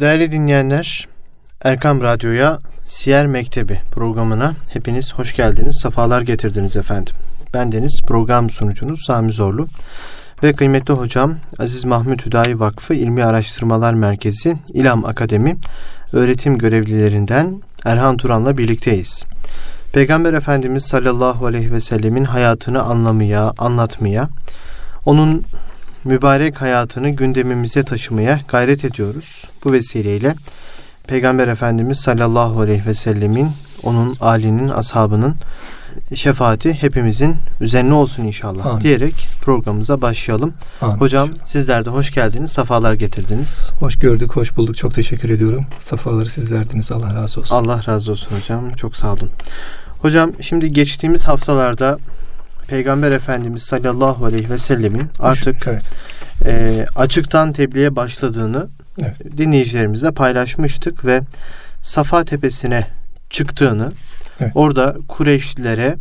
Değerli dinleyenler, Erkam Radyo'ya Siyer Mektebi programına hepiniz hoş geldiniz, sefalar getirdiniz efendim. Ben Deniz, program sunucunuz Sami Zorlu ve kıymetli hocam Aziz Mahmut Hüdayi Vakfı İlmi Araştırmalar Merkezi İlam Akademi öğretim görevlilerinden Erhan Turan'la birlikteyiz. Peygamber Efendimiz sallallahu aleyhi ve sellemin hayatını anlamaya, anlatmaya, onun mübarek hayatını gündemimize taşımaya gayret ediyoruz. Bu vesileyle Peygamber Efendimiz sallallahu aleyhi ve sellemin, onun alinin, ashabının şefaati hepimizin üzerine olsun inşallah Amin. diyerek programımıza başlayalım. Amin. Hocam sizler de hoş geldiniz, safalar getirdiniz. Hoş gördük, hoş bulduk. Çok teşekkür ediyorum. Safaları siz verdiniz. Allah razı olsun. Allah razı olsun hocam. Çok sağ olun. Hocam şimdi geçtiğimiz haftalarda Peygamber Efendimiz sallallahu aleyhi ve sellemin artık evet. e, açıktan tebliğe başladığını evet. dinleyicilerimizle paylaşmıştık ve Safa Tepesi'ne çıktığını evet. orada Kureyşlilere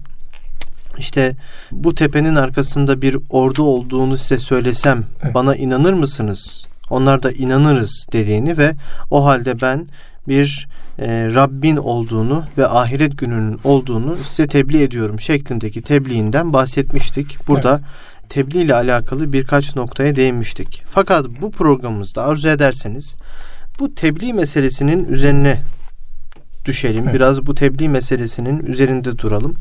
işte bu tepenin arkasında bir ordu olduğunu size söylesem evet. bana inanır mısınız? Onlar da inanırız dediğini ve o halde ben bir e, Rabbin olduğunu ve ahiret gününün olduğunu size tebliğ ediyorum şeklindeki tebliğinden bahsetmiştik. Burada evet. tebliğ ile alakalı birkaç noktaya değinmiştik. Fakat bu programımızda arzu ederseniz bu tebliğ meselesinin üzerine düşelim. Evet. Biraz bu tebliğ meselesinin üzerinde duralım.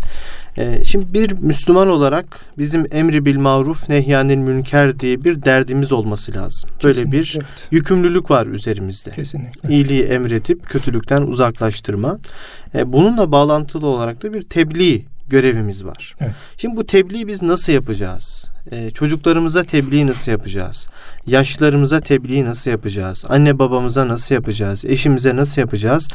Ee, şimdi bir Müslüman olarak bizim emri bil maruf nehyanil münker diye bir derdimiz olması lazım. Böyle Kesinlikle, bir evet. yükümlülük var üzerimizde. Kesinlikle. İyiliği emredip kötülükten uzaklaştırma. Ee, bununla bağlantılı olarak da bir tebliğ görevimiz var. Evet. Şimdi bu tebliği biz nasıl yapacağız? Ee, çocuklarımıza tebliği nasıl yapacağız? Yaşlarımıza tebliği nasıl yapacağız? Anne babamıza nasıl yapacağız? Eşimize nasıl yapacağız?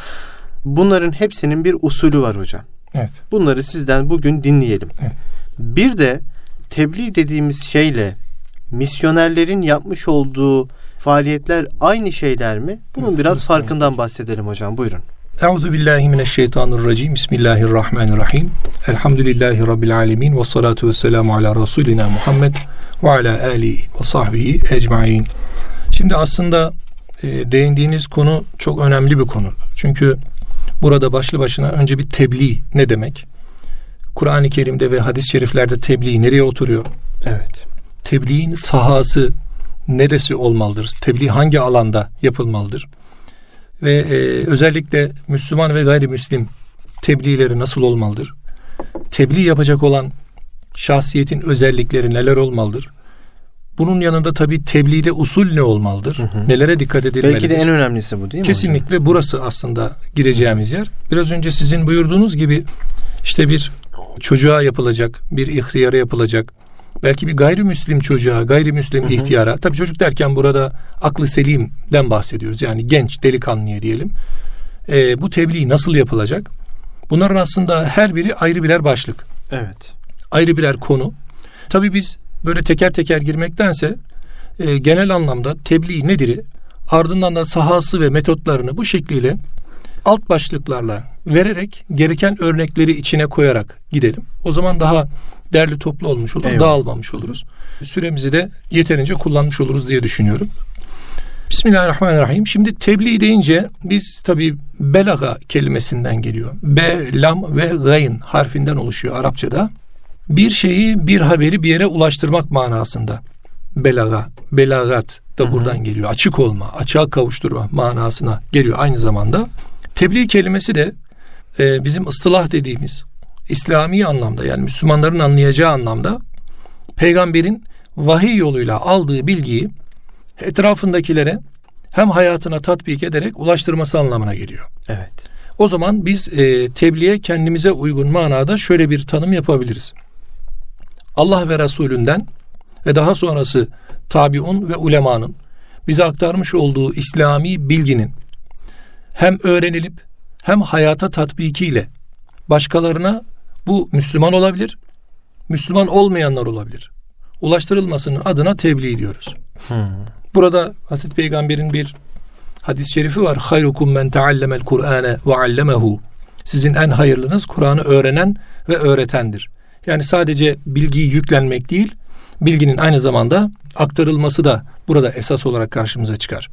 Bunların hepsinin bir usulü var hocam. Evet. Bunları sizden bugün dinleyelim. Evet. Bir de tebliğ dediğimiz şeyle misyonerlerin yapmış olduğu faaliyetler aynı şeyler mi? Bunun evet, biraz farkından bahsedelim hocam. Buyurun. Euzu billahi mineşşeytanirracim. Bismillahirrahmanirrahim. Elhamdülillahi rabbil alamin ve salatu vesselamu ala rasulina Muhammed ve ala ali ve sahbihi ecmaîn. Şimdi aslında e, değindiğiniz konu çok önemli bir konu. Çünkü Burada başlı başına önce bir tebliğ ne demek? Kur'an-ı Kerim'de ve hadis-i şeriflerde tebliğ nereye oturuyor? Evet. Tebliğin sahası neresi olmalıdır? Tebliğ hangi alanda yapılmalıdır? Ve e, özellikle Müslüman ve gayrimüslim tebliğleri nasıl olmalıdır? Tebliğ yapacak olan şahsiyetin özellikleri neler olmalıdır? Bunun yanında tabi tebliğde usul ne olmalıdır? Hı hı. Nelere dikkat edilmelidir? Belki de en önemlisi bu değil mi? Kesinlikle hocam? burası aslında gireceğimiz yer. Biraz önce sizin buyurduğunuz gibi işte bir çocuğa yapılacak, bir ihtiyara yapılacak, belki bir gayrimüslim çocuğa, gayrimüslim hı hı. ihtiyara. Tabi çocuk derken burada aklı selimden bahsediyoruz. Yani genç, delikanlıya diyelim. E, bu tebliğ nasıl yapılacak? Bunların aslında her biri ayrı birer başlık. Evet. Ayrı birer konu. Tabi biz böyle teker teker girmektense e, genel anlamda tebliğ nedir? Ardından da sahası ve metotlarını bu şekliyle alt başlıklarla vererek gereken örnekleri içine koyarak gidelim. O zaman daha derli toplu olmuş olur, Eyvallah. dağılmamış oluruz. Süremizi de yeterince kullanmış oluruz diye düşünüyorum. Bismillahirrahmanirrahim. Şimdi tebliğ deyince biz tabi belaga kelimesinden geliyor. Be, lam ve gayn harfinden oluşuyor Arapçada bir şeyi bir haberi bir yere ulaştırmak manasında. Belaga, belagat da Hı-hı. buradan geliyor. Açık olma, açığa kavuşturma manasına geliyor aynı zamanda. Tebliğ kelimesi de e, bizim ıstılah dediğimiz İslami anlamda yani Müslümanların anlayacağı anlamda peygamberin vahiy yoluyla aldığı bilgiyi etrafındakilere hem hayatına tatbik ederek ulaştırması anlamına geliyor. Evet. O zaman biz e, tebliğe kendimize uygun manada şöyle bir tanım yapabiliriz. Allah ve Resulünden ve daha sonrası tabiun ve ulemanın bize aktarmış olduğu İslami bilginin hem öğrenilip hem hayata tatbikiyle başkalarına bu Müslüman olabilir, Müslüman olmayanlar olabilir. Ulaştırılmasının adına tebliğ diyoruz. Hmm. Burada Hazreti Peygamber'in bir hadis-i şerifi var. Hayrukum men teallemel Kur'ane ve allemehu. Sizin en hayırlınız Kur'an'ı öğrenen ve öğretendir. Yani sadece bilgiyi yüklenmek değil, bilginin aynı zamanda aktarılması da burada esas olarak karşımıza çıkar.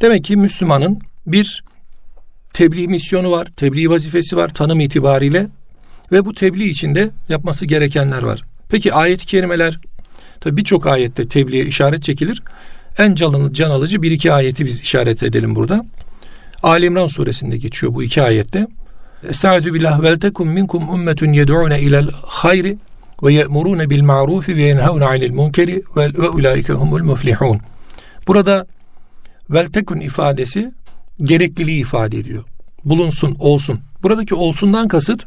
Demek ki Müslümanın bir tebliğ misyonu var, tebliğ vazifesi var tanım itibariyle ve bu tebliğ içinde yapması gerekenler var. Peki ayet-i kerimeler tabi birçok ayette tebliğe işaret çekilir. En can, can alıcı bir iki ayeti biz işaret edelim burada. Ali İmran suresinde geçiyor bu iki ayette. Estaizu billah vel tekum minkum ummetun yed'une ilel hayri ve ye'murune bil ma'rufi ve yenhavne anil munkeri ve, ulaike humul muflihun. Burada vel tekun ifadesi gerekliliği ifade ediyor. Bulunsun, olsun. Buradaki olsundan kasıt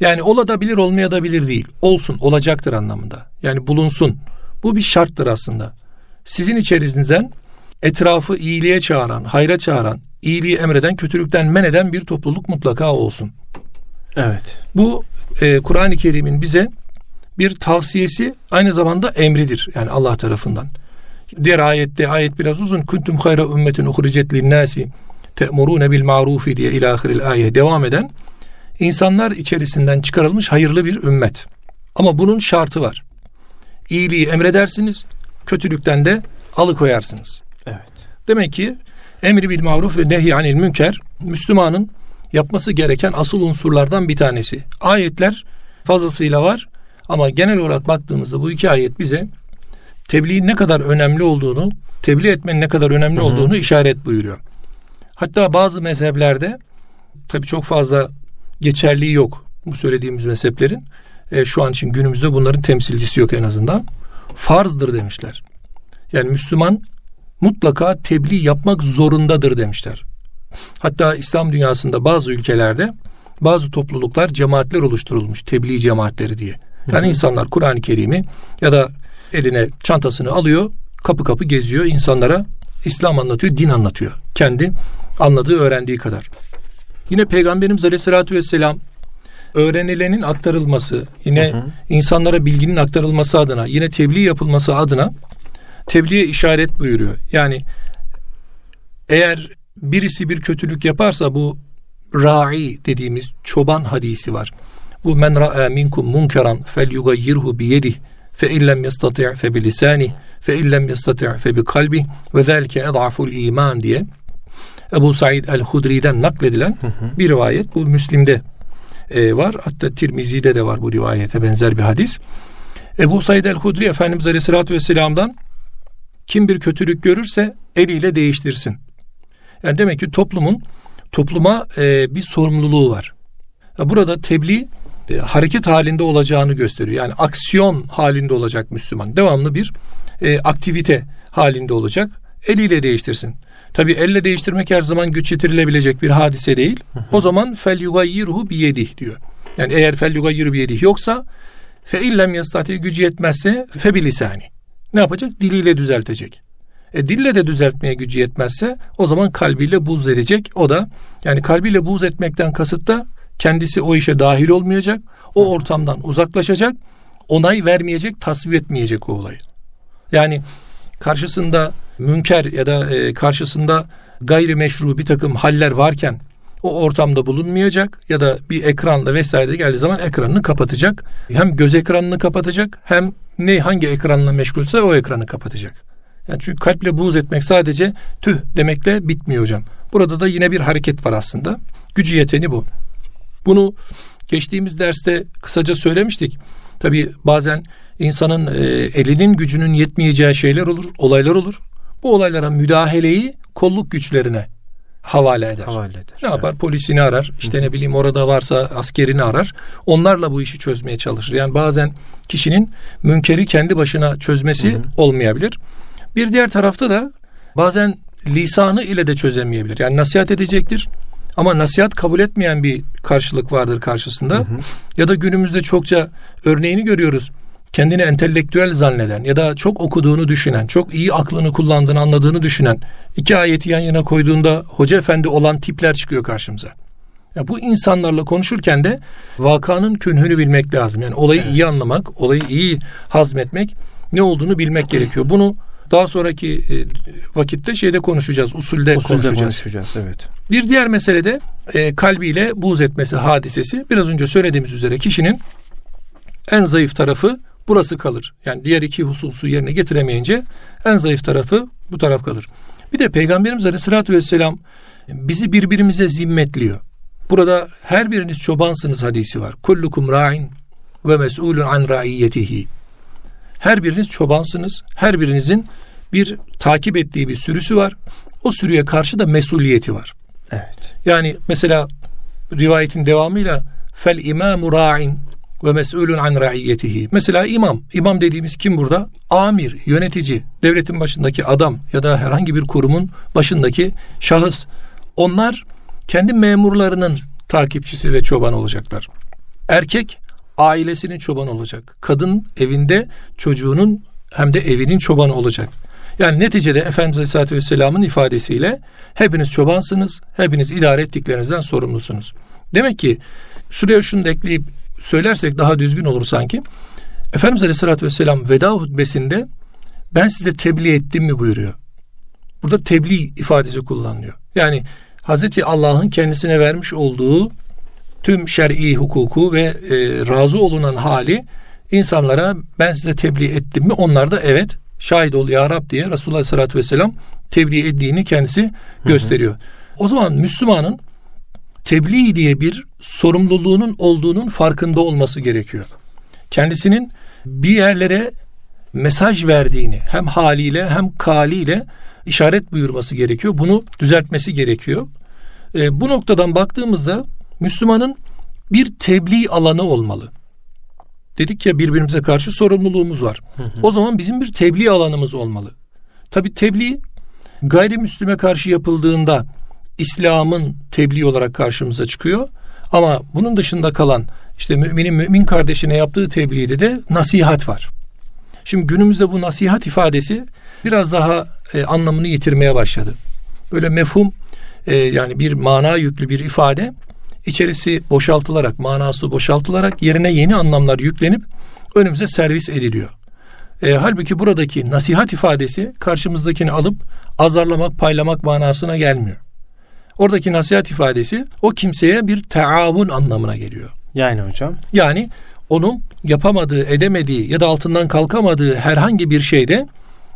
yani olabilir olmayabilir değil. Olsun, olacaktır anlamında. Yani bulunsun. Bu bir şarttır aslında. Sizin içerinizden etrafı iyiliğe çağıran, hayra çağıran, iyiliği emreden, kötülükten men eden bir topluluk mutlaka olsun. Evet. Bu e, Kur'an-ı Kerim'in bize bir tavsiyesi aynı zamanda emridir. Yani Allah tarafından. Diğer ayette ayet biraz uzun. Kuntum hayra ümmetin uhricet linnâsi te'murûne bil ma'rufi diye ilahiril ayet devam eden insanlar içerisinden çıkarılmış hayırlı bir ümmet. Ama bunun şartı var. İyiliği emredersiniz, kötülükten de alıkoyarsınız. Evet. Demek ki emri bil maruf ve nehy anil münker Müslümanın yapması gereken asıl unsurlardan bir tanesi. Ayetler fazlasıyla var ama genel olarak baktığımızda bu iki ayet bize tebliğin ne kadar önemli olduğunu, tebliğ etmenin ne kadar önemli Hı-hı. olduğunu işaret buyuruyor. Hatta bazı mezheplerde tabi çok fazla geçerliği yok bu söylediğimiz mezheplerin. E, şu an için günümüzde bunların temsilcisi yok en azından. Farzdır demişler. Yani Müslüman mutlaka tebliğ yapmak zorundadır demişler. Hatta İslam dünyasında bazı ülkelerde bazı topluluklar cemaatler oluşturulmuş tebliğ cemaatleri diye. Yani Hı-hı. insanlar Kur'an-ı Kerim'i ya da eline çantasını alıyor kapı kapı geziyor insanlara İslam anlatıyor din anlatıyor. Kendi anladığı öğrendiği kadar. Yine Peygamberimiz Aleyhisselatü Vesselam öğrenilenin aktarılması, yine hı hı. insanlara bilginin aktarılması adına, yine tebliğ yapılması adına tebliğe işaret buyuruyor. Yani eğer birisi bir kötülük yaparsa bu ra'i dediğimiz çoban hadisi var. Bu men ra'a minkum munkeran fel yugayyirhu bi yedih fe illem yastati' fe bi lisani fe illem yastati' fe bi kalbi ve zelke ed'aful iman diye Ebu Said el-Hudri'den nakledilen hı hı. bir rivayet. Bu Müslim'de e, var. Hatta Tirmizi'de de var bu rivayete benzer bir hadis. Ebu Said el-Hudri Efendimiz Aleyhisselatü Vesselam'dan kim bir kötülük görürse eliyle değiştirsin. Yani demek ki toplumun topluma e, bir sorumluluğu var. Burada tebliğ e, hareket halinde olacağını gösteriyor. Yani aksiyon halinde olacak Müslüman. Devamlı bir e, aktivite halinde olacak. Eliyle değiştirsin. Tabi elle değiştirmek her zaman güç yetirilebilecek bir hadise değil. Hı hı. O zaman fel yugayyirhu biyedih diyor. Yani eğer fel yugayyirhu biyedih yoksa fe illem yastati gücü yetmezse fe bilisani. Ne yapacak? Diliyle düzeltecek. E, dille de düzeltmeye gücü yetmezse o zaman kalbiyle buz edecek. O da yani kalbiyle buz etmekten kasıt da kendisi o işe dahil olmayacak. O ortamdan uzaklaşacak. Onay vermeyecek, tasvip etmeyecek o olayı. Yani karşısında münker ya da e, karşısında gayrimeşru bir takım haller varken o ortamda bulunmayacak ya da bir ekranla vesaire geldiği zaman ekranını kapatacak. Hem göz ekranını kapatacak hem ne hangi ekranla meşgulse o ekranı kapatacak. Yani çünkü kalple buğz etmek sadece tüh demekle bitmiyor hocam. Burada da yine bir hareket var aslında. Gücü yeteni bu. Bunu geçtiğimiz derste kısaca söylemiştik. Tabi bazen insanın e, elinin gücünün yetmeyeceği şeyler olur, olaylar olur. Bu olaylara müdahaleyi kolluk güçlerine havale eder. Havale eder. Ne yapar? Evet. Polisini arar. İşte Hı-hı. ne bileyim orada varsa askerini arar. Onlarla bu işi çözmeye çalışır. Yani bazen kişinin münkeri kendi başına çözmesi Hı-hı. olmayabilir. Bir diğer tarafta da bazen lisanı ile de çözemeyebilir. Yani nasihat edecektir. Ama nasihat kabul etmeyen bir karşılık vardır karşısında. Hı hı. Ya da günümüzde çokça örneğini görüyoruz. Kendini entelektüel zanneden ya da çok okuduğunu düşünen, çok iyi aklını kullandığını, anladığını düşünen iki ayeti yan yana koyduğunda hoca efendi olan tipler çıkıyor karşımıza. Ya bu insanlarla konuşurken de vakanın künhünü bilmek lazım. Yani olayı evet. iyi anlamak, olayı iyi hazmetmek, ne olduğunu bilmek gerekiyor. Bunu daha sonraki e, vakitte şeyde konuşacağız, usulde, usulde konuşacağız. konuşacağız. Evet. Bir diğer mesele de e, kalbiyle buğz etmesi hadisesi. Biraz önce söylediğimiz üzere kişinin en zayıf tarafı burası kalır. Yani diğer iki hususu yerine getiremeyince en zayıf tarafı bu taraf kalır. Bir de Peygamberimiz Aleyhisselatü Vesselam bizi birbirimize zimmetliyor. Burada her biriniz çobansınız hadisi var. Kullukum ra'in ve mes'ulun an ra'iyyetihi. Her biriniz çobansınız. Her birinizin bir takip ettiği bir sürüsü var. O sürüye karşı da mesuliyeti var. Evet. Yani mesela rivayetin devamıyla fel imamu ra'in ve mes'ulun an ra'iyyetihi. Mesela imam. İmam dediğimiz kim burada? Amir, yönetici, devletin başındaki adam ya da herhangi bir kurumun başındaki şahıs. Onlar kendi memurlarının takipçisi ve çoban olacaklar. Erkek ailesinin çobanı olacak. Kadın evinde çocuğunun hem de evinin çobanı olacak. Yani neticede Efendimiz Aleyhisselatü Vesselam'ın ifadesiyle hepiniz çobansınız, hepiniz idare ettiklerinizden sorumlusunuz. Demek ki şuraya şunu da ekleyip söylersek daha düzgün olur sanki. Efendimiz Aleyhisselatü Vesselam veda hutbesinde ben size tebliğ ettim mi buyuruyor. Burada tebliğ ifadesi kullanılıyor. Yani Hazreti Allah'ın kendisine vermiş olduğu tüm şer'i hukuku ve e, razı olunan hali insanlara ben size tebliğ ettim mi? Onlar da evet şahit ol ya Rab diye Resulullah Aleyhisselatü Vesselam tebliğ ettiğini kendisi gösteriyor. Hı hı. O zaman Müslümanın tebliğ diye bir sorumluluğunun olduğunun farkında olması gerekiyor. Kendisinin bir yerlere mesaj verdiğini hem haliyle hem kaliyle işaret buyurması gerekiyor. Bunu düzeltmesi gerekiyor. E, bu noktadan baktığımızda Müslümanın bir tebliğ alanı olmalı. Dedik ya birbirimize karşı sorumluluğumuz var. Hı hı. O zaman bizim bir tebliğ alanımız olmalı. Tabi tebliğ gayrimüslime karşı yapıldığında İslam'ın tebliğ olarak karşımıza çıkıyor. Ama bunun dışında kalan işte müminin mümin kardeşine yaptığı tebliğde de nasihat var. Şimdi günümüzde bu nasihat ifadesi biraz daha e, anlamını yitirmeye başladı. Böyle mefhum e, yani bir mana yüklü bir ifade içerisi boşaltılarak, manası boşaltılarak yerine yeni anlamlar yüklenip önümüze servis ediliyor. E, halbuki buradaki nasihat ifadesi karşımızdakini alıp azarlamak, paylamak manasına gelmiyor. Oradaki nasihat ifadesi o kimseye bir taavun anlamına geliyor. Yani hocam? Yani onun yapamadığı, edemediği ya da altından kalkamadığı herhangi bir şeyde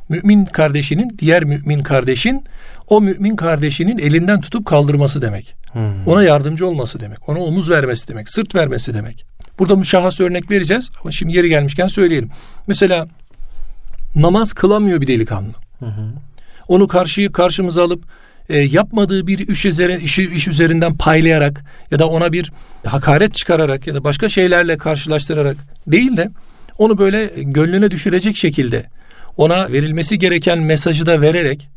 mümin kardeşinin, diğer mümin kardeşin o mümin kardeşinin elinden tutup kaldırması demek. Hmm. Ona yardımcı olması demek. Ona omuz vermesi demek. Sırt vermesi demek. Burada müşahhas örnek vereceğiz ama şimdi yeri gelmişken söyleyelim. Mesela namaz kılamıyor bir delikanlı. Hı Onu karşıyı karşımıza alıp e, yapmadığı bir iş, üzeri, işi, iş üzerinden paylayarak ya da ona bir hakaret çıkararak ya da başka şeylerle karşılaştırarak değil de onu böyle gönlüne düşürecek şekilde ona verilmesi gereken mesajı da vererek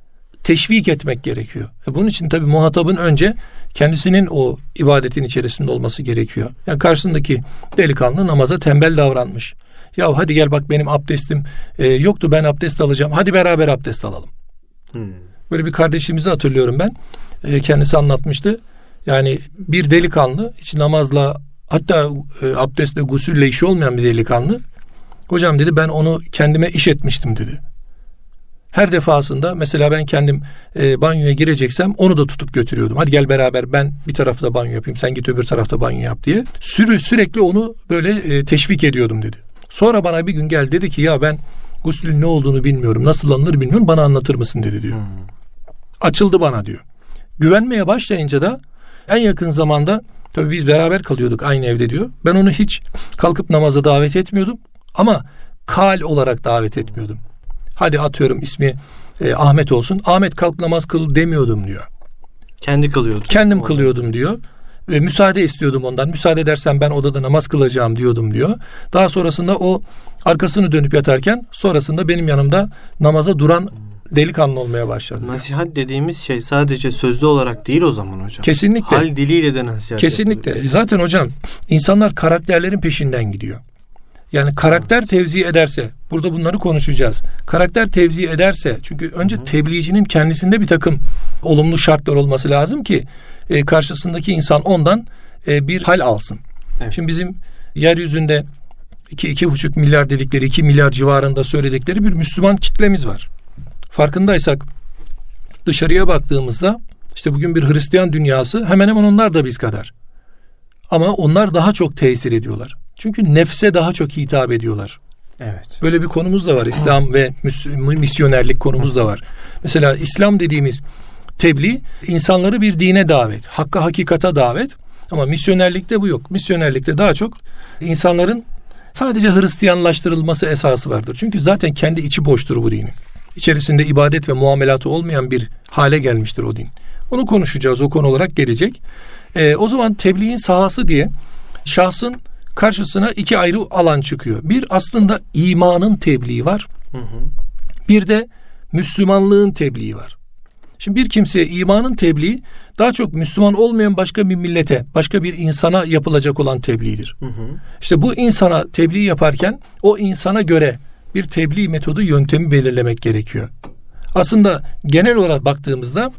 teşvik etmek gerekiyor. E bunun için tabii muhatabın önce kendisinin o ibadetin içerisinde olması gerekiyor. Yani karşısındaki delikanlı namaza tembel davranmış. Ya hadi gel bak benim abdestim e, yoktu ben abdest alacağım. Hadi beraber abdest alalım. Hmm. Böyle bir kardeşimizi hatırlıyorum ben. E, kendisi anlatmıştı. Yani bir delikanlı hiç namazla hatta e, abdestle gusülle işi olmayan bir delikanlı. Hocam dedi ben onu kendime iş etmiştim dedi. Her defasında mesela ben kendim e, banyoya gireceksem onu da tutup götürüyordum. Hadi gel beraber ben bir tarafta banyo yapayım sen git öbür tarafta banyo yap diye. Sürü, sürekli onu böyle e, teşvik ediyordum dedi. Sonra bana bir gün gel dedi ki ya ben guslün ne olduğunu bilmiyorum. Nasıl alınır bilmiyorum. Bana anlatır mısın dedi diyor. Hmm. Açıldı bana diyor. Güvenmeye başlayınca da en yakın zamanda tabii biz beraber kalıyorduk aynı evde diyor. Ben onu hiç kalkıp namaza davet etmiyordum. Ama kal olarak davet etmiyordum. Hadi atıyorum ismi e, Ahmet olsun. Ahmet kalk namaz kıl demiyordum diyor. Kendi kılıyordum. Kendim Orada. kılıyordum diyor. Ve müsaade istiyordum ondan. Müsaade edersen ben odada namaz kılacağım diyordum diyor. Daha sonrasında o arkasını dönüp yatarken sonrasında benim yanımda namaza duran delikanlı olmaya başladı. Nasihat dediğimiz şey sadece sözlü olarak değil o zaman hocam. Kesinlikle. Hal diliyle de nasihat. Kesinlikle. Yapılıyor. Zaten hocam insanlar karakterlerin peşinden gidiyor. Yani karakter tevzi ederse, burada bunları konuşacağız. Karakter tevzi ederse, çünkü önce tebliğcinin kendisinde bir takım olumlu şartlar olması lazım ki e, karşısındaki insan ondan e, bir hal alsın. Evet. Şimdi bizim yeryüzünde iki, iki buçuk milyar dedikleri, iki milyar civarında söyledikleri bir Müslüman kitlemiz var. Farkındaysak dışarıya baktığımızda işte bugün bir Hristiyan dünyası hemen hemen onlar da biz kadar. Ama onlar daha çok tesir ediyorlar. Çünkü nefse daha çok hitap ediyorlar. Evet. Böyle bir konumuz da var. İslam ve misyonerlik konumuz da var. Mesela İslam dediğimiz tebliğ insanları bir dine davet, hakka hakikata davet. Ama misyonerlikte bu yok. Misyonerlikte daha çok insanların sadece Hristiyanlaştırılması esası vardır. Çünkü zaten kendi içi boştur bu dinin. İçerisinde ibadet ve muamelatı olmayan bir hale gelmiştir o din. Onu konuşacağız. O konu olarak gelecek. Ee, o zaman tebliğin sahası diye şahsın karşısına iki ayrı alan çıkıyor. Bir aslında imanın tebliği var. Hı hı. Bir de Müslümanlığın tebliği var. Şimdi bir kimseye imanın tebliği daha çok Müslüman olmayan başka bir millete, başka bir insana yapılacak olan tebliğdir. Hı hı. İşte bu insana tebliğ yaparken o insana göre bir tebliğ metodu yöntemi belirlemek gerekiyor. Aslında genel olarak baktığımızda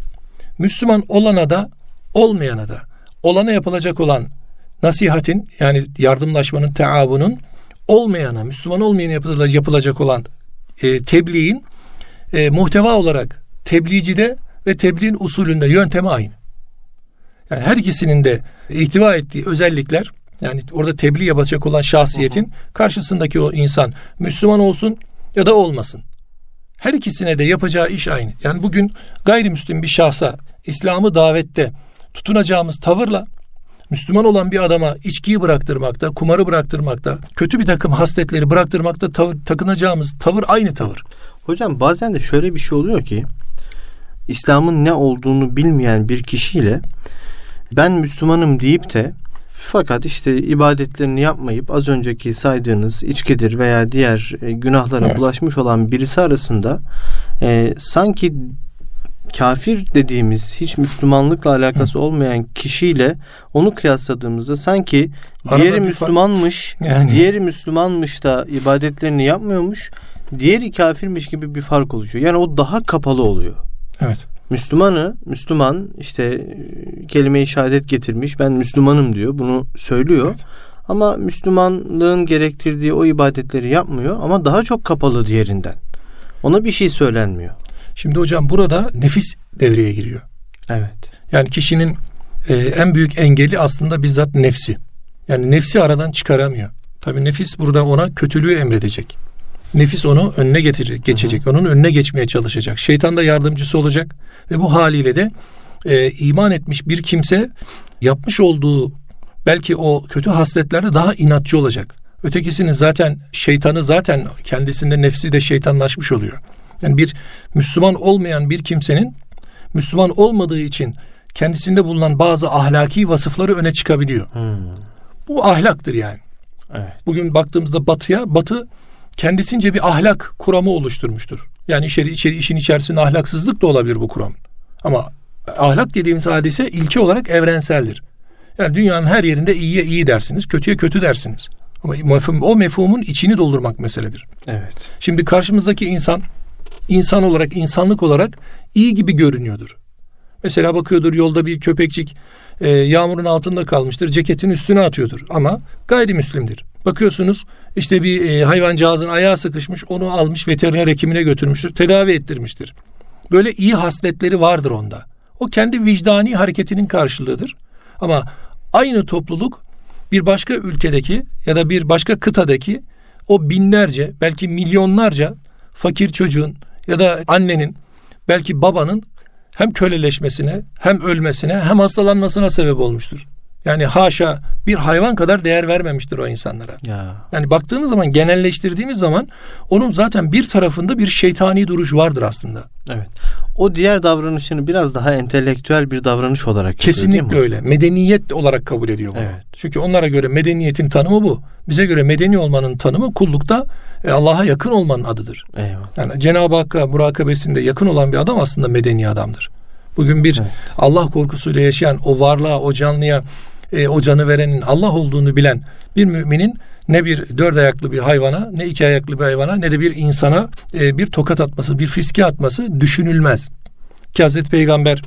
Müslüman olana da olmayana da olana yapılacak olan nasihatin yani yardımlaşmanın, teavunun olmayana, Müslüman olmayana yapılacak olan e, tebliğin e, muhteva olarak tebliğcide ve tebliğin usulünde yöntemi aynı. Yani her ikisinin de ihtiva ettiği özellikler yani orada tebliğ yapacak olan şahsiyetin karşısındaki o insan Müslüman olsun ya da olmasın. Her ikisine de yapacağı iş aynı. Yani bugün gayrimüslim bir şahsa İslam'ı davette tutunacağımız tavırla Müslüman olan bir adama içkiyi bıraktırmakta, kumarı bıraktırmakta, kötü bir takım hasletleri bıraktırmakta tavır, takınacağımız tavır aynı tavır. Hocam bazen de şöyle bir şey oluyor ki İslam'ın ne olduğunu bilmeyen bir kişiyle ben Müslümanım deyip de fakat işte ibadetlerini yapmayıp az önceki saydığınız içkidir veya diğer e, günahlara evet. bulaşmış olan birisi arasında e, sanki kafir dediğimiz hiç Müslümanlıkla alakası Hı. olmayan kişiyle onu kıyasladığımızda sanki Arada diğeri Müslümanmış, yani. diğeri Müslümanmış da ibadetlerini yapmıyormuş, diğeri kafirmiş gibi bir fark oluşuyor. Yani o daha kapalı oluyor. Evet. Müslümanı, Müslüman işte kelime-i şehadet getirmiş. Ben Müslümanım diyor. Bunu söylüyor. Evet. Ama Müslümanlığın gerektirdiği o ibadetleri yapmıyor ama daha çok kapalı diğerinden. Ona bir şey söylenmiyor. Şimdi hocam burada nefis devreye giriyor. Evet. Yani kişinin e, en büyük engeli aslında bizzat nefsi. Yani nefsi aradan çıkaramıyor. Tabii nefis burada ona kötülüğü emredecek. Nefis onu önüne getirecek, geçecek. Hı hı. Onun önüne geçmeye çalışacak. Şeytan da yardımcısı olacak ve bu haliyle de e, iman etmiş bir kimse yapmış olduğu belki o kötü hasletlerde daha inatçı olacak. Ötekisinin zaten şeytanı zaten kendisinde nefsi de şeytanlaşmış oluyor. Yani bir Müslüman olmayan bir kimsenin Müslüman olmadığı için kendisinde bulunan bazı ahlaki vasıfları öne çıkabiliyor. Hmm. Bu ahlaktır yani. Evet. Bugün baktığımızda batıya, batı kendisince bir ahlak kuramı oluşturmuştur. Yani içeri, içeri işin içerisinde ahlaksızlık da olabilir bu kuram. Ama ahlak dediğimiz hadise ilke olarak evrenseldir. Yani dünyanın her yerinde iyiye iyi dersiniz, kötüye kötü dersiniz. Ama o mefhumun içini doldurmak meseledir. Evet. Şimdi karşımızdaki insan insan olarak, insanlık olarak iyi gibi görünüyordur. Mesela bakıyordur yolda bir köpekçik e, yağmurun altında kalmıştır, ceketin üstüne atıyordur ama gayrimüslimdir. Bakıyorsunuz işte bir e, hayvancağızın ayağı sıkışmış, onu almış veteriner hekimine götürmüştür, tedavi ettirmiştir. Böyle iyi hasletleri vardır onda. O kendi vicdani hareketinin karşılığıdır. Ama aynı topluluk bir başka ülkedeki ya da bir başka kıtadaki o binlerce belki milyonlarca fakir çocuğun ya da annenin belki babanın hem köleleşmesine hem ölmesine hem hastalanmasına sebep olmuştur. Yani haşa bir hayvan kadar değer vermemiştir o insanlara. Ya. Yani baktığımız zaman genelleştirdiğimiz zaman onun zaten bir tarafında bir şeytani duruş vardır aslında. Evet. O diğer davranışını biraz daha entelektüel bir davranış olarak kesinlikle öyle. Medeniyet olarak kabul ediyor bunu. Evet. Çünkü onlara göre medeniyetin tanımı bu. Bize göre medeni olmanın tanımı kullukta e, Allah'a yakın olmanın adıdır. Eyvallah. Yani Cenab-ı Hakk'a murakabesinde yakın olan bir adam aslında medeni adamdır. Bugün bir evet. Allah korkusuyla yaşayan o varlığa, o canlıya, e, o canı verenin Allah olduğunu bilen bir müminin ne bir dört ayaklı bir hayvana, ne iki ayaklı bir hayvana, ne de bir insana e, bir tokat atması, bir fiske atması düşünülmez. Ki Hazreti Peygamber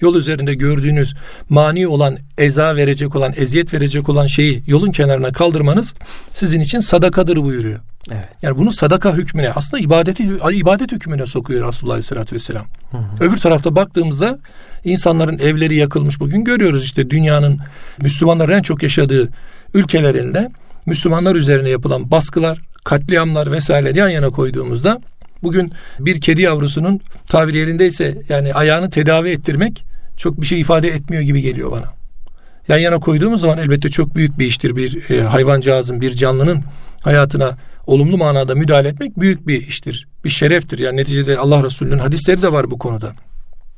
yol üzerinde gördüğünüz mani olan, eza verecek olan, eziyet verecek olan şeyi yolun kenarına kaldırmanız sizin için sadakadır buyuruyor. Evet. Yani bunu sadaka hükmüne aslında ibadeti ibadet hükmüne sokuyor Resulullah Aleyhisselatü Vesselam. Hı hı. Öbür tarafta baktığımızda insanların evleri yakılmış bugün görüyoruz işte dünyanın Müslümanların en çok yaşadığı ülkelerinde Müslümanlar üzerine yapılan baskılar, katliamlar vesaire yan yana koyduğumuzda bugün bir kedi yavrusunun tabiri yerindeyse yani ayağını tedavi ettirmek çok bir şey ifade etmiyor gibi geliyor bana. Yan yana koyduğumuz zaman elbette çok büyük bir iştir bir e, hayvancağızın, bir canlının hayatına olumlu manada müdahale etmek büyük bir iştir. Bir şereftir. Yani neticede Allah Resulü'nün hadisleri de var bu konuda.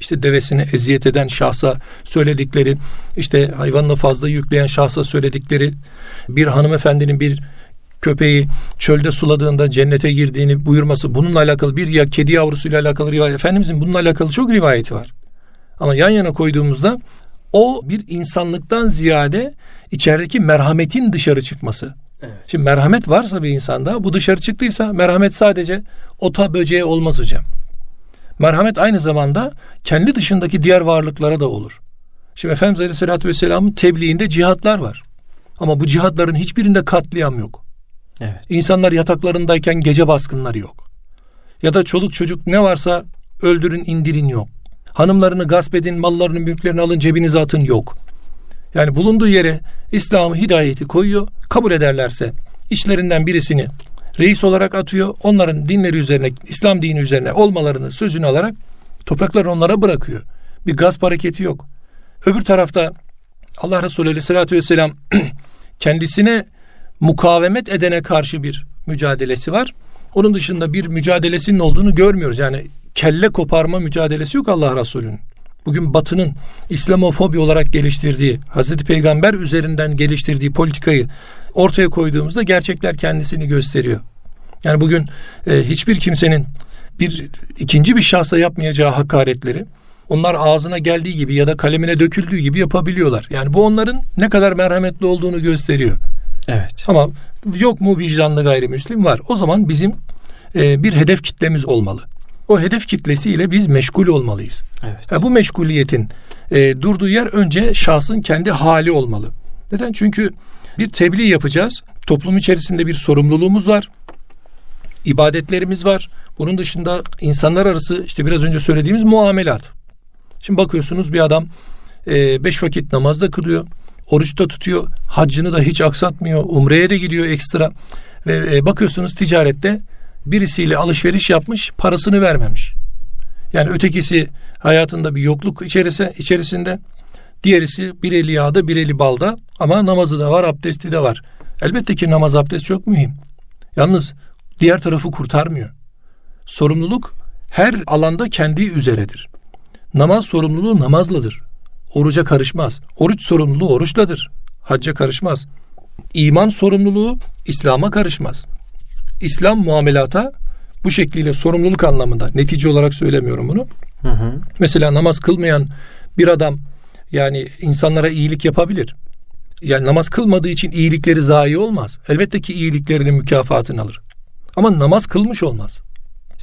İşte devesini eziyet eden şahsa söyledikleri, işte hayvanla fazla yükleyen şahsa söyledikleri, bir hanımefendinin bir köpeği çölde suladığında cennete girdiğini buyurması bununla alakalı bir ya kedi yavrusuyla alakalı rivayet. Efendimizin bununla alakalı çok rivayeti var. Ama yan yana koyduğumuzda o bir insanlıktan ziyade içerideki merhametin dışarı çıkması. Evet. Şimdi merhamet varsa bir insanda bu dışarı çıktıysa merhamet sadece ota böceğe olmaz hocam. Merhamet aynı zamanda kendi dışındaki diğer varlıklara da olur. Şimdi Efendimiz Aleyhisselatü Vesselam'ın tebliğinde cihatlar var. Ama bu cihatların hiçbirinde katliam yok. Evet. İnsanlar yataklarındayken gece baskınları yok. Ya da çoluk çocuk ne varsa öldürün indirin yok. Hanımlarını gasp edin, mallarını, mülklerini alın, cebinize atın yok. Yani bulunduğu yere İslam'ı, hidayeti koyuyor. Kabul ederlerse işlerinden birisini reis olarak atıyor. Onların dinleri üzerine, İslam dini üzerine olmalarını sözünü alarak toprakları onlara bırakıyor. Bir gasp hareketi yok. Öbür tarafta Allah Resulü Aleyhisselatü Vesselam kendisine mukavemet edene karşı bir mücadelesi var. Onun dışında bir mücadelesinin olduğunu görmüyoruz. Yani kelle koparma mücadelesi yok Allah Resulü'nün. Bugün Batı'nın İslamofobi olarak geliştirdiği, Hazreti Peygamber üzerinden geliştirdiği politikayı ortaya koyduğumuzda gerçekler kendisini gösteriyor. Yani bugün e, hiçbir kimsenin bir ikinci bir şahsa yapmayacağı hakaretleri onlar ağzına geldiği gibi ya da kalemine döküldüğü gibi yapabiliyorlar. Yani bu onların ne kadar merhametli olduğunu gösteriyor. Evet. Ama yok mu vicdanlı gayrimüslim var. O zaman bizim e, bir hedef kitlemiz olmalı. O hedef kitlesiyle biz meşgul olmalıyız. Evet. Yani bu meşguliyetin e, durduğu yer önce şahsın kendi hali olmalı. Neden? Çünkü bir tebliğ yapacağız. Toplum içerisinde bir sorumluluğumuz var. İbadetlerimiz var. Bunun dışında insanlar arası işte biraz önce söylediğimiz muamelat. Şimdi bakıyorsunuz bir adam e, beş vakit namazda kılıyor. Oruçta tutuyor. Haccını da hiç aksatmıyor. Umre'ye de gidiyor ekstra. Ve e, bakıyorsunuz ticarette birisiyle alışveriş yapmış, parasını vermemiş. Yani ötekisi hayatında bir yokluk içerisi, içerisinde. Diğerisi bir eli yağda, bir eli balda ama namazı da var, abdesti de var. Elbette ki namaz abdest çok mühim. Yalnız diğer tarafı kurtarmıyor. Sorumluluk her alanda kendi üzeredir. Namaz sorumluluğu namazladır. Oruca karışmaz. Oruç sorumluluğu oruçladır. Hacca karışmaz. İman sorumluluğu İslam'a karışmaz. İslam muamelata bu şekliyle sorumluluk anlamında netice olarak söylemiyorum bunu. Hı hı. Mesela namaz kılmayan bir adam yani insanlara iyilik yapabilir. Yani namaz kılmadığı için iyilikleri zayi olmaz. Elbette ki iyiliklerinin mükafatını alır. Ama namaz kılmış olmaz.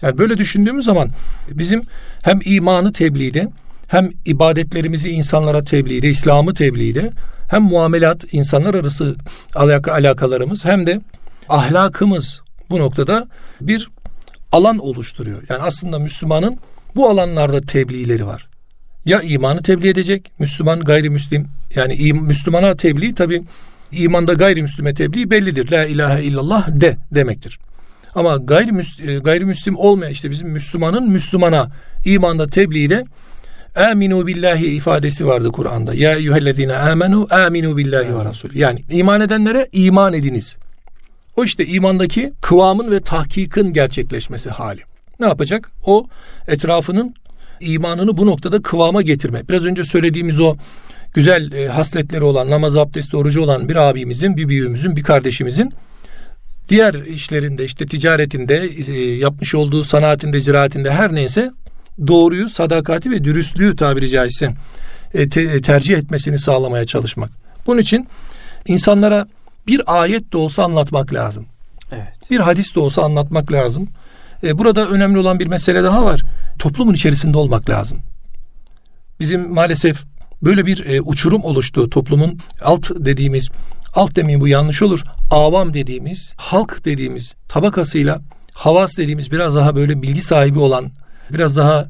Yani böyle düşündüğümüz zaman bizim hem imanı tebliğde hem ibadetlerimizi insanlara tebliğde, İslam'ı tebliğde hem muamelat, insanlar arası alaka, alakalarımız hem de ahlakımız bu noktada bir alan oluşturuyor. Yani aslında Müslümanın bu alanlarda tebliğleri var. Ya imanı tebliğ edecek, Müslüman gayrimüslim yani Müslümana tebliğ tabi imanda gayrimüslime tebliğ bellidir. La ilahe illallah de demektir. Ama gayrimüslim, e, gayrimüslim olmayan işte bizim Müslümanın Müslümana imanda tebliği de aminu billahi ifadesi vardı Kur'an'da. Ya eyyühellezine amenu aminu billahi ve rasul. Yani iman edenlere iman ediniz. O işte imandaki kıvamın ve tahkikin gerçekleşmesi hali. Ne yapacak? O etrafının imanını bu noktada kıvama getirme. Biraz önce söylediğimiz o güzel e, hasletleri olan, namaz, abdesti, orucu olan bir abimizin, bir büyüğümüzün, bir kardeşimizin diğer işlerinde işte ticaretinde e, yapmış olduğu sanaatinde, ziraatinde her neyse doğruyu, sadakati ve dürüstlüğü tabiri caizse e, te, tercih etmesini sağlamaya çalışmak. Bunun için insanlara bir ayet de olsa anlatmak lazım. Evet. Bir hadis de olsa anlatmak lazım. E, burada önemli olan bir mesele daha var. Toplumun içerisinde olmak lazım. Bizim maalesef böyle bir e, uçurum oluştu. Toplumun alt dediğimiz, alt demeyeyim bu yanlış olur. Avam dediğimiz, halk dediğimiz tabakasıyla havas dediğimiz biraz daha böyle bilgi sahibi olan, biraz daha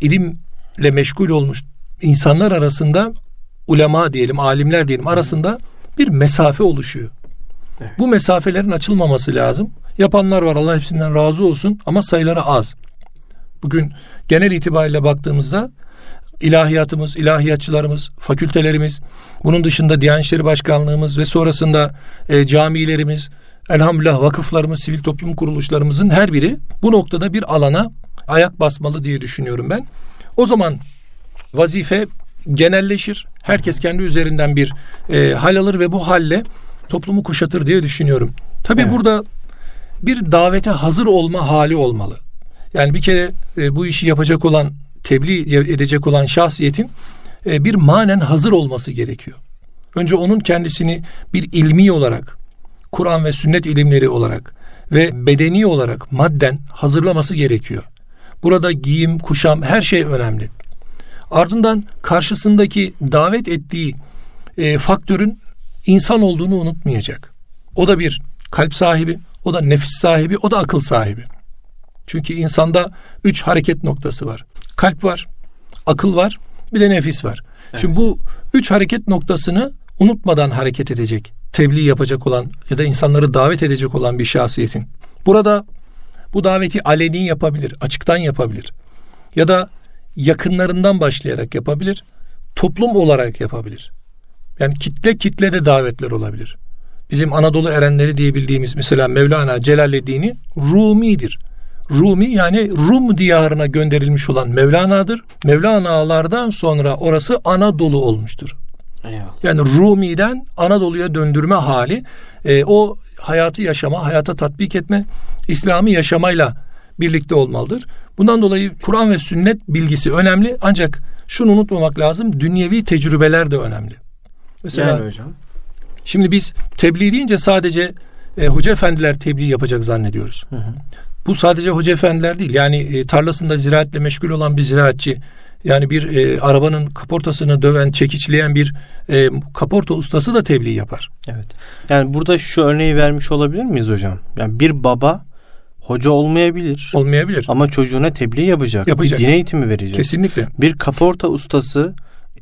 ilimle meşgul olmuş insanlar arasında ulema diyelim, alimler diyelim arasında bir mesafe oluşuyor. Evet. Bu mesafelerin açılmaması lazım. Yapanlar var Allah hepsinden razı olsun ama sayıları az. Bugün genel itibariyle baktığımızda ilahiyatımız, ilahiyatçılarımız, fakültelerimiz, bunun dışında Diyanet İşleri Başkanlığımız ve sonrasında e, camilerimiz, elhamdülillah vakıflarımız, sivil toplum kuruluşlarımızın her biri bu noktada bir alana ayak basmalı diye düşünüyorum ben. O zaman vazife genelleşir. Herkes kendi üzerinden bir e, hal alır ve bu halle toplumu kuşatır diye düşünüyorum. Tabii evet. burada bir davete hazır olma hali olmalı. Yani bir kere e, bu işi yapacak olan, tebliğ edecek olan şahsiyetin e, bir manen hazır olması gerekiyor. Önce onun kendisini bir ilmi olarak, Kur'an ve sünnet ilimleri olarak ve bedeni olarak madden hazırlaması gerekiyor. Burada giyim, kuşam her şey önemli. Ardından karşısındaki davet ettiği e, faktörün insan olduğunu unutmayacak. O da bir kalp sahibi, o da nefis sahibi, o da akıl sahibi. Çünkü insanda üç hareket noktası var. Kalp var, akıl var, bir de nefis var. Evet. Şimdi bu üç hareket noktasını unutmadan hareket edecek, tebliğ yapacak olan ya da insanları davet edecek olan bir şahsiyetin. Burada bu daveti aleni yapabilir, açıktan yapabilir. Ya da yakınlarından başlayarak yapabilir, toplum olarak yapabilir. Yani kitle kitle de davetler olabilir. Bizim Anadolu erenleri diye bildiğimiz mesela Mevlana Celaleddin'i Rumi'dir. Rumi yani Rum diyarına gönderilmiş olan Mevlana'dır. Mevlana'lardan sonra orası Anadolu olmuştur. Eyvallah. Yani Rumi'den Anadolu'ya döndürme hali e, o hayatı yaşama, hayata tatbik etme, İslami yaşamayla birlikte olmalıdır. Bundan dolayı Kur'an ve sünnet bilgisi önemli ancak şunu unutmamak lazım dünyevi tecrübeler de önemli. Mesela yani hocam. Şimdi biz tebliğ deyince sadece e, hoca efendiler tebliğ yapacak zannediyoruz. Hı hı. Bu sadece hoca efendiler değil. Yani e, tarlasında ziraatle meşgul olan bir ziraatçı yani bir e, arabanın kaportasını döven, çekiçleyen bir e, kaporta ustası da tebliğ yapar. Evet. Yani burada şu örneği vermiş olabilir miyiz hocam? Yani bir baba hoca olmayabilir. Olmayabilir. Ama çocuğuna tebliğ yapacak. yapacak. Bir din eğitimi verecek. Kesinlikle. Bir kaporta ustası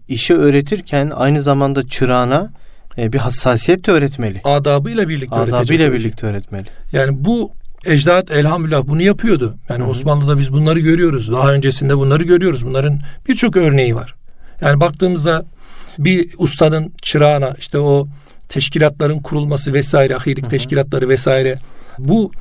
işi öğretirken aynı zamanda çırağına e, bir hassasiyet de öğretmeli. Adabıyla birlikte Adabıyla birlikte öğretmeli. Yani bu ecdat elhamdülillah bunu yapıyordu. Yani Hı-hı. Osmanlı'da biz bunları görüyoruz. Daha öncesinde bunları görüyoruz. Bunların birçok örneği var. Yani baktığımızda bir ustanın çırağına işte o teşkilatların kurulması vesaire, ahilik Hı-hı. teşkilatları vesaire bu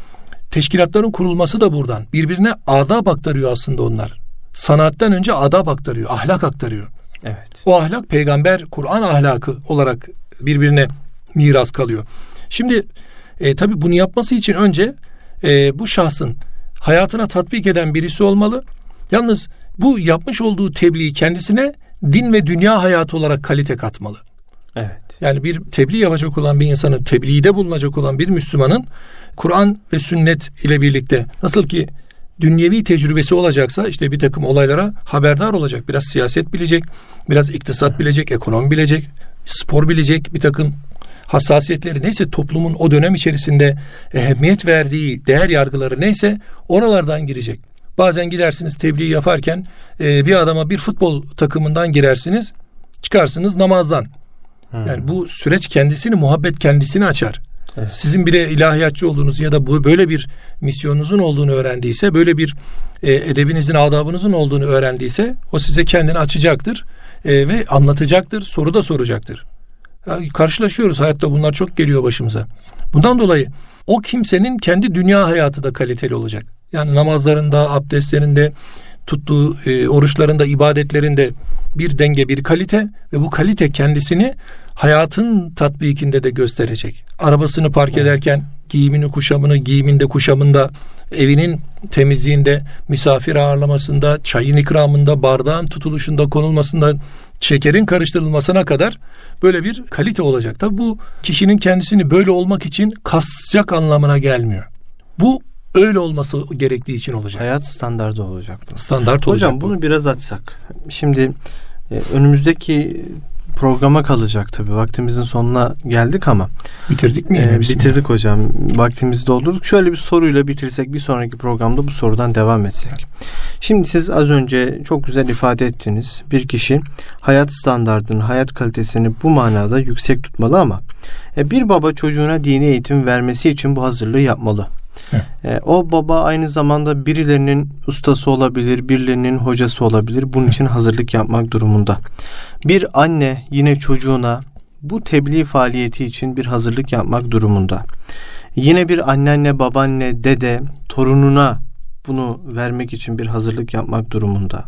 teşkilatların kurulması da buradan. Birbirine adab aktarıyor aslında onlar. Sanattan önce adab aktarıyor, ahlak aktarıyor. Evet. O ahlak peygamber Kur'an ahlakı olarak birbirine miras kalıyor. Şimdi e, tabii bunu yapması için önce e, bu şahsın hayatına tatbik eden birisi olmalı. Yalnız bu yapmış olduğu tebliğ kendisine din ve dünya hayatı olarak kalite katmalı. Evet. Yani bir tebliğ yapacak olan bir insanın, tebliğde bulunacak olan bir Müslümanın Kur'an ve sünnet ile birlikte nasıl ki dünyevi tecrübesi olacaksa işte bir takım olaylara haberdar olacak. Biraz siyaset bilecek, biraz iktisat bilecek, ekonomi bilecek, spor bilecek, bir takım hassasiyetleri neyse toplumun o dönem içerisinde ehemmiyet verdiği değer yargıları neyse oralardan girecek. Bazen gidersiniz tebliğ yaparken e, bir adama bir futbol takımından girersiniz çıkarsınız namazdan. Hmm. Yani bu süreç kendisini muhabbet kendisini açar. Evet. Sizin bile ilahiyatçı olduğunuz ya da bu böyle bir misyonunuzun olduğunu öğrendiyse, böyle bir e, edebinizin, adabınızın olduğunu öğrendiyse o size kendini açacaktır e, ve anlatacaktır, soru da soracaktır. Ya, karşılaşıyoruz hayatta bunlar çok geliyor başımıza. Bundan dolayı o kimsenin kendi dünya hayatı da kaliteli olacak. Yani namazlarında, abdestlerinde, tuttuğu e, oruçlarında, ibadetlerinde bir denge, bir kalite ve bu kalite kendisini hayatın tatbikinde de gösterecek. Arabasını park ederken giyimini, kuşamını, giyiminde, kuşamında, evinin temizliğinde, misafir ağırlamasında, çayın ikramında, bardağın tutuluşunda, konulmasında, şekerin karıştırılmasına kadar böyle bir kalite olacak. Tabi bu kişinin kendisini böyle olmak için kasacak anlamına gelmiyor. Bu öyle olması gerektiği için olacak. Hayat standardı olacak. Bu. Standart olacak. Hocam bu. bunu biraz açsak. Şimdi e, önümüzdeki programa kalacak tabi. Vaktimizin sonuna geldik ama. Bitirdik mi? E, bitirdik hocam. Vaktimizi doldurduk. Şöyle bir soruyla bitirsek bir sonraki programda bu sorudan devam etsek. Şimdi siz az önce çok güzel ifade ettiniz. Bir kişi hayat standartını, hayat kalitesini bu manada yüksek tutmalı ama e, bir baba çocuğuna dini eğitim vermesi için bu hazırlığı yapmalı. E, o baba aynı zamanda birilerinin ustası olabilir, birilerinin hocası olabilir. Bunun için hazırlık yapmak durumunda. Bir anne yine çocuğuna bu tebliğ faaliyeti için bir hazırlık yapmak durumunda. Yine bir annenle, babaanne, dede torununa bunu vermek için bir hazırlık yapmak durumunda.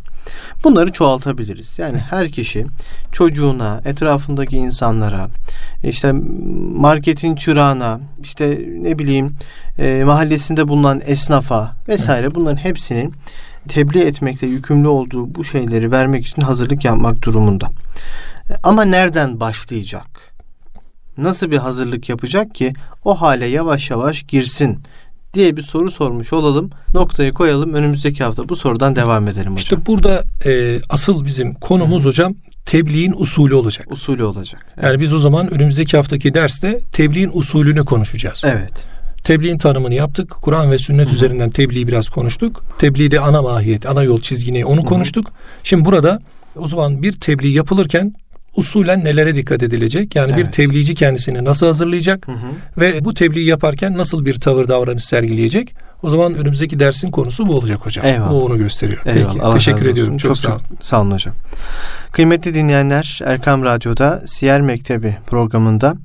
Bunları çoğaltabiliriz. Yani her kişi çocuğuna, etrafındaki insanlara, işte marketin çırağına, işte ne bileyim e, mahallesinde bulunan esnafa vesaire bunların hepsinin tebliğ etmekle yükümlü olduğu bu şeyleri vermek için hazırlık yapmak durumunda. Ama nereden başlayacak? Nasıl bir hazırlık yapacak ki o hale yavaş yavaş girsin? Diye bir soru sormuş olalım. Noktayı koyalım. Önümüzdeki hafta bu sorudan devam edelim hocam. İşte burada e, asıl bizim konumuz Hı. hocam tebliğin usulü olacak. Usulü olacak. Evet. Yani biz o zaman önümüzdeki haftaki derste tebliğin usulünü konuşacağız. Evet. Tebliğin tanımını yaptık. Kur'an ve sünnet Hı. üzerinden tebliği biraz konuştuk. Tebliğde ana mahiyet, ana yol çizgini onu Hı. konuştuk. Şimdi burada o zaman bir tebliğ yapılırken usulen nelere dikkat edilecek? Yani evet. bir tebliğci kendisini nasıl hazırlayacak hı hı. ve bu tebliği yaparken nasıl bir tavır davranış sergileyecek? O zaman önümüzdeki dersin konusu bu olacak hocam. Eyvallah. Bu onu gösteriyor. Eyvallah. Peki. Allah Teşekkür ediyorum. Çok, çok sağ olun. Sağ olun hocam. Kıymetli dinleyenler Erkam Radyo'da Siyer Mektebi programında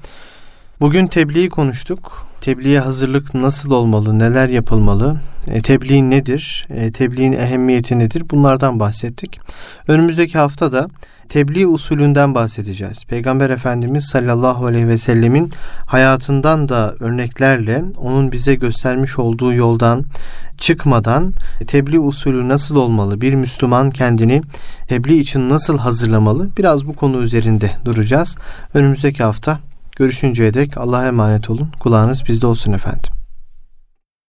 bugün tebliği konuştuk. Tebliğe hazırlık nasıl olmalı, neler yapılmalı, e, tebliğ nedir, e, tebliğin ehemmiyeti nedir bunlardan bahsettik. Önümüzdeki hafta da tebliğ usulünden bahsedeceğiz. Peygamber Efendimiz sallallahu aleyhi ve sellemin hayatından da örneklerle onun bize göstermiş olduğu yoldan çıkmadan tebliğ usulü nasıl olmalı? Bir Müslüman kendini tebliğ için nasıl hazırlamalı? Biraz bu konu üzerinde duracağız. Önümüzdeki hafta görüşünceye dek Allah'a emanet olun. Kulağınız bizde olsun efendim.